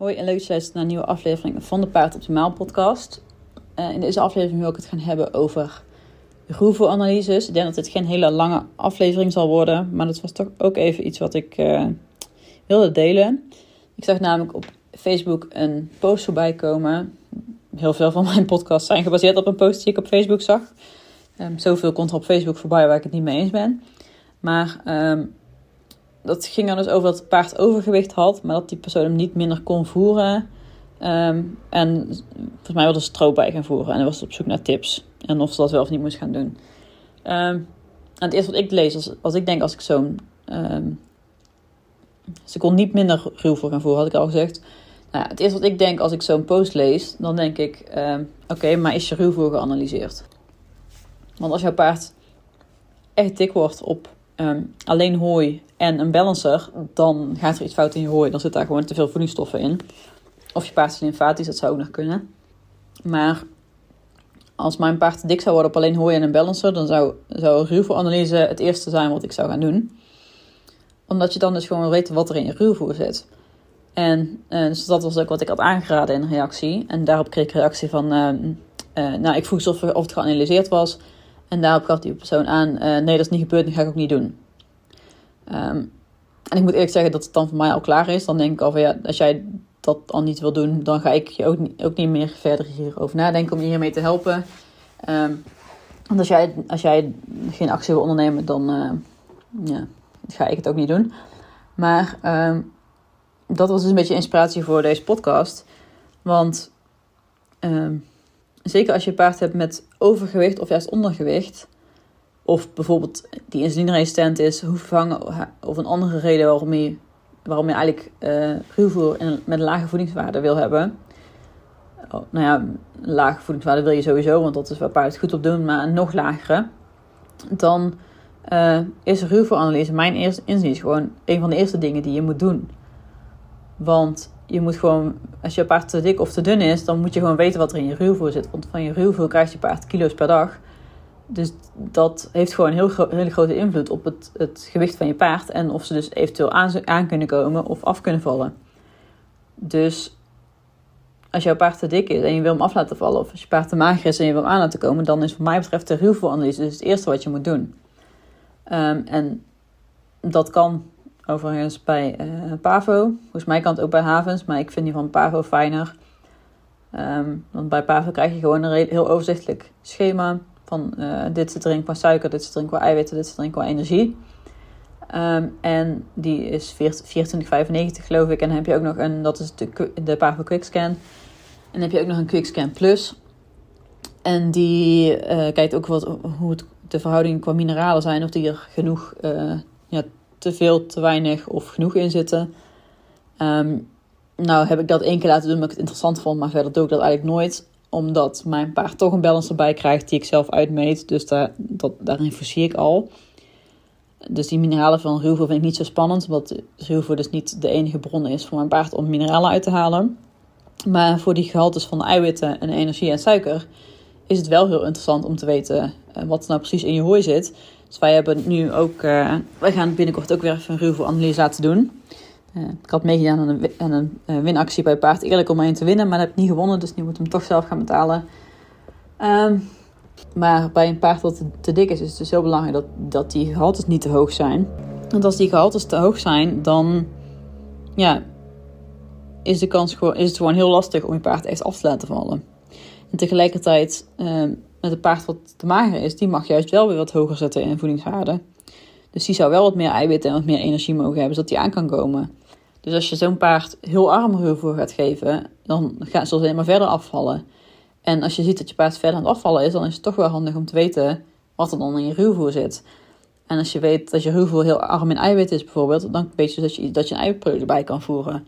Hoi en leuk dat je naar een nieuwe aflevering van de Paard Optimaal podcast. Uh, in deze aflevering wil ik het gaan hebben over ruwvoeranalyses. Ik denk dat dit geen hele lange aflevering zal worden, maar dat was toch ook even iets wat ik uh, wilde delen. Ik zag namelijk op Facebook een post voorbij komen. Heel veel van mijn podcasts zijn gebaseerd op een post die ik op Facebook zag. Um, zoveel komt er op Facebook voorbij waar ik het niet mee eens ben. Maar um, dat ging er dus over dat het paard overgewicht had, maar dat die persoon hem niet minder kon voeren. Um, en volgens mij wilde ze stroop bij gaan voeren. En hij was op zoek naar tips. En of ze dat wel of niet moest gaan doen. Um, en het eerste wat ik lees, als, als ik denk als ik zo'n... Um, ze kon niet minder ruw voor gaan voeren, had ik al gezegd. Nou het eerste wat ik denk als ik zo'n post lees, dan denk ik... Oké, maar is je ruwvoer geanalyseerd? Want als jouw paard echt dik wordt op um, alleen hooi en een balancer, dan gaat er iets fout in je hooi. Dan zit daar gewoon te veel voedingsstoffen in. Of je paard is lymfatisch, dat zou ook nog kunnen. Maar als mijn paard dik zou worden op alleen hooi en een balancer, dan zou, zou ruwvoeranalyse het eerste zijn wat ik zou gaan doen. Omdat je dan dus gewoon weten wat er in je ruwvoer zit. En uh, dus dat was ook wat ik had aangeraden in reactie. En daarop kreeg ik reactie van, uh, uh, nou ik vroeg of, of het geanalyseerd was. En daarop gaf die persoon aan, nee dat is niet gebeurd, dat ga ik ook niet doen. Um, en ik moet eerlijk zeggen dat het dan voor mij al klaar is. Dan denk ik al van ja, als jij dat al niet wil doen, dan ga ik je ook niet, ook niet meer verder hierover nadenken om je hiermee te helpen. Um, want als jij, als jij geen actie wil ondernemen, dan uh, ja, ga ik het ook niet doen. Maar um, dat was dus een beetje inspiratie voor deze podcast. Want zeker als je paard hebt met overgewicht of juist ondergewicht, of bijvoorbeeld die insulineresistent is, vervangen of een andere reden waarom je, waarom je eigenlijk uh, ruwvoer met een lage voedingswaarde wil hebben. Oh, nou ja, een lage voedingswaarde wil je sowieso, want dat is waar paarden het goed op doen, maar nog lagere. Dan uh, is ruwvoeranalyse mijn eerste inziens gewoon een van de eerste dingen die je moet doen. Want je moet gewoon, als je paard te dik of te dun is, dan moet je gewoon weten wat er in je ruwvoer zit. Want van je ruwvoer krijgt je paard kilo's per dag. Dus dat heeft gewoon een heel hele grote invloed op het, het gewicht van je paard. En of ze dus eventueel aan, kunnen komen of af kunnen vallen. Dus als jouw paard te dik is en je wil hem af laten vallen, of als je paard te mager is en je wil hem aan laten komen, dan is wat mij betreft de ruwvoeranalyse dus het eerste wat je moet doen. Um, en dat kan overigens bij uh, Pavo. Volgens mij kan het ook bij Havens, maar ik vind die van Pavo fijner. Um, want bij Pavo krijg je gewoon een heel overzichtelijk schema van uh, dit zit erin qua suiker, dit zit erin qua eiwitten, dit zit erin qua energie. Um, en die is 24,95 geloof ik. En dan heb je ook nog een, dat is de, de Pavo Quickscan. En dan heb je ook nog een Quickscan Plus. En die uh, kijkt ook wat, hoe het, de verhoudingen qua mineralen zijn. Of die er genoeg, ja, te veel, te weinig of genoeg in zitten. Um, nou heb ik dat één keer laten doen omdat ik het interessant vond. Maar verder doe ik dat eigenlijk nooit omdat mijn paard toch een balance erbij krijgt die ik zelf uitmeet. Dus daar, dat, daarin ik al. Dus die mineralen van ruwvoer vind ik niet zo spannend. Omdat ruwvoer dus niet de enige bron is voor mijn paard om mineralen uit te halen. Maar voor die gehaltes van eiwitten en energie en suiker is het wel heel interessant om te weten wat er nou precies in je hooi zit. Dus wij hebben nu ook, uh, wij gaan binnenkort ook weer even een ruwvoeranalyse laten doen. Uh, ik had meegedaan aan een, een winactie bij Paard Eerlijk om een te winnen, maar dat heb ik niet gewonnen, dus nu moet ik hem toch zelf gaan betalen. Um, maar bij een paard dat te, dik is, is het dus heel belangrijk dat, dat die gehaltes niet te hoog zijn. Want als die gehaltes te hoog zijn, dan ja, is, de kans gewoon, is het gewoon heel lastig om je paard echt af te laten vallen. En tegelijkertijd, uh, met een paard wat te mager is, die mag juist wel weer wat hoger zetten in voedingswaarde. Dus die zou wel wat meer eiwit en wat meer energie mogen hebben, zodat die aan kan komen. Dus als je zo'n paard heel arm ruwvoer gaat geven, dan gaat ze alleen maar verder afvallen. En als je ziet dat je paard verder aan het afvallen is, dan is het toch wel handig om te weten wat er dan in je ruwvoer zit. En als je weet dat je ruwvoer heel arm in eiwit is bijvoorbeeld, dan weet je dat je, dat je een eiwitproduct erbij kan voeren.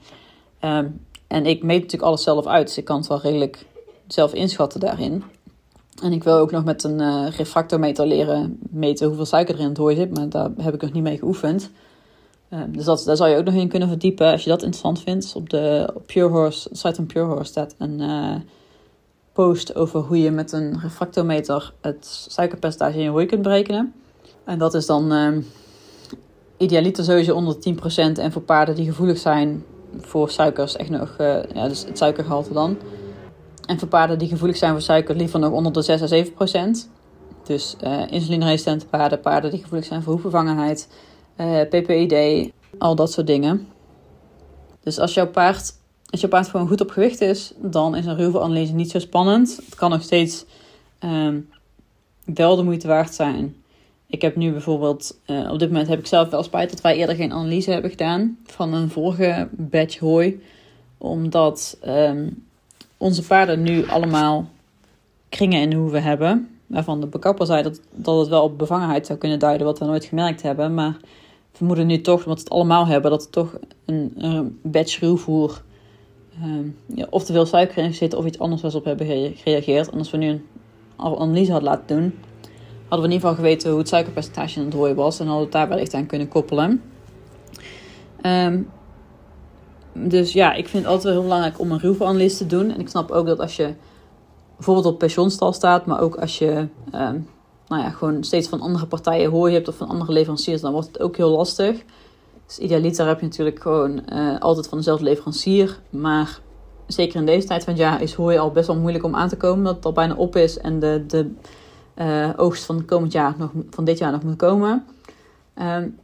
Um, en ik meet natuurlijk alles zelf uit, dus ik kan het wel redelijk zelf inschatten daarin. En ik wil ook nog met een uh, refractometer leren meten hoeveel suiker er in het hooi zit, maar daar heb ik nog niet mee geoefend. Uh, dus dat, daar zou je ook nog in kunnen verdiepen als je dat interessant vindt. Op de Pure Horse, site van Pure Horse staat een uh, post over hoe je met een refractometer het suikerpercentage in je hooi kunt berekenen. En dat is dan idealiter sowieso onder 10%. En voor paarden die gevoelig zijn, voor suikers echt nog, ja, dus het suikergehalte dan. En voor paarden die gevoelig zijn voor suiker, liever nog onder de 6 à 7 procent. Dus uh, insulineresistente paarden, paarden die gevoelig zijn voor hoefbevangenheid, uh, PPID, al dat soort dingen. Dus als jouw paard, als jouw paard gewoon goed op gewicht is, dan is een ruwelanalyse niet zo spannend. Het kan nog steeds um, wel de moeite waard zijn. Ik heb nu bijvoorbeeld, uh, op dit moment heb ik zelf wel spijt dat wij eerder geen analyse hebben gedaan van een vorige batch hooi. Omdat um, onze paarden nu allemaal kringen in de hoeven hebben. Waarvan de bekapper zei dat, dat het wel op bevangenheid zou kunnen duiden, wat we nooit gemerkt hebben. Maar we vermoeden nu toch, omdat we het allemaal hebben, dat er toch een, een batch ruwvoer um, ja, of te veel suiker in zit of iets anders was op hebben gereageerd. En als we nu een analyse hadden laten doen, hadden we in ieder geval geweten hoe het suikerpercentage in het rooien was. En hadden we het daar wellicht aan kunnen koppelen. Um, dus ja, ik vind het altijd wel heel belangrijk om een ruwvoeranalyse te doen. En ik snap ook dat als je bijvoorbeeld op pensioenstal staat, maar ook als je um, nou ja, gewoon steeds van andere partijen hoor je hebt of van andere leveranciers, dan wordt het ook heel lastig. Dus idealiter heb je natuurlijk gewoon uh, altijd van dezelfde leverancier. Maar zeker in deze tijd van het jaar is hooi al best wel moeilijk om aan te komen. Dat het al bijna op is en de, de uh, oogst van, komend jaar nog, van dit jaar nog moet komen. Um,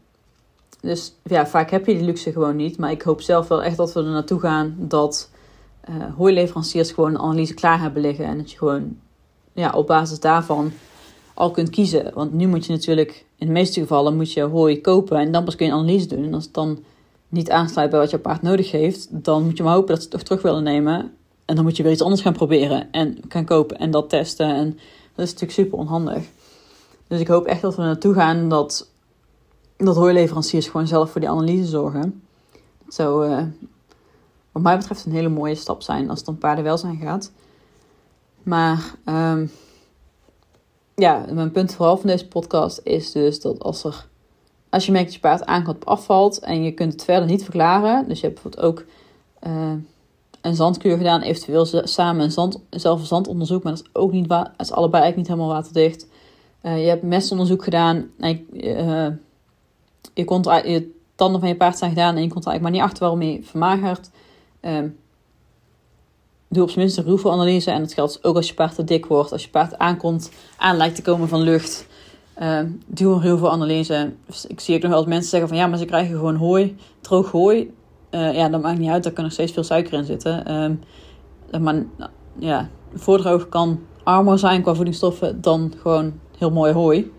dus ja, vaak heb je die luxe gewoon niet. Maar ik hoop zelf wel echt dat we er naartoe gaan dat uh, hooileveranciers gewoon een analyse klaar hebben liggen. En dat je gewoon ja, op basis daarvan al kunt kiezen. Want nu moet je natuurlijk, in de meeste gevallen, moet je hooi kopen en dan pas kun je een analyse doen. En als het dan niet aansluit bij wat je paard nodig heeft, dan moet je maar hopen dat ze het toch terug willen nemen. En dan moet je weer iets anders gaan proberen en gaan kopen en dat testen. En dat is natuurlijk super onhandig. Dus ik hoop echt dat we naartoe gaan dat dat hooileveranciers gewoon zelf voor die analyse zorgen. Dat zou, uh, wat mij betreft, een hele mooie stap zijn als het om paardenwelzijn gaat. Maar um, ja, mijn punt vooral van deze podcast is dus dat als er als je merkt dat je paard aankomt afvalt en je kunt het verder niet verklaren, dus je hebt bijvoorbeeld ook uh, een zandkuur gedaan, eventueel samen een zand, zelf een zandonderzoek, maar dat is ook niet het is allebei eigenlijk niet helemaal waterdicht. Uh, je hebt mestonderzoek gedaan en je, kon je tanden van je paard zijn gedaan en je komt er eigenlijk maar niet achter waarom je vermagert. Um, doe op zijn minst een ruwvoeranalyse. En dat geldt ook als je paard te dik wordt. Als je paard aankomt, aan lijkt te komen van lucht. Um, doe een ruwvoeranalyse. Dus ik zie ook nog wel eens mensen zeggen van ja, maar ze krijgen gewoon hooi, droog hooi. Uh, ja, dat maakt niet uit, daar kan nog steeds veel suiker in zitten. Um, maar ja, voordroog kan armer zijn qua voedingsstoffen dan gewoon heel mooi hooi.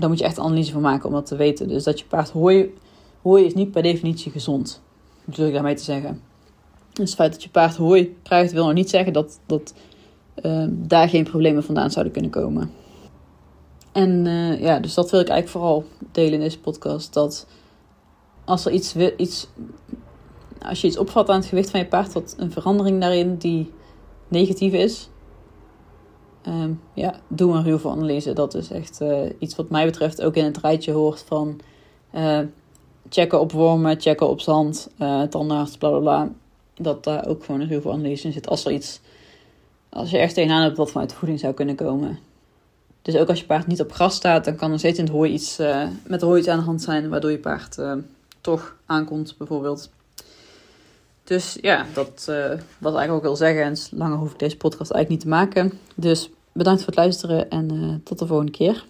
Daar moet je echt analyse van maken om dat te weten. Dus dat je paard hooi, hooi is niet per definitie gezond. Wil ik daarmee te zeggen. Dus het feit dat je paard hooi krijgt, wil nog niet zeggen dat, dat uh, daar geen problemen vandaan zouden kunnen komen. En uh, ja, dus dat wil ik eigenlijk vooral delen in deze podcast. Dat als er iets, iets, als je iets opvat aan het gewicht van je paard, dat een verandering daarin die negatief is, Um, ja, doe een ruwvoeranalyse. Dat is echt uh, iets wat mij betreft ook in het rijtje hoort van uh, checken op wormen, checken op zand, uh, tandarts, bla bla bla. Dat daar ook gewoon een ruwvoeranalyse in zit. Als er iets, als je echt tegenaan hebt wat vanuit de voeding zou kunnen komen. Dus ook als je paard niet op gras staat, dan kan er steeds in het hooi iets, met hooi iets aan de hand zijn, waardoor je paard toch aankomt, bijvoorbeeld. Dus ja, dat uh, wat eigenlijk ook wil zeggen. En langer hoef ik deze podcast eigenlijk niet te maken. Dus bedankt voor het luisteren en uh, tot de volgende keer.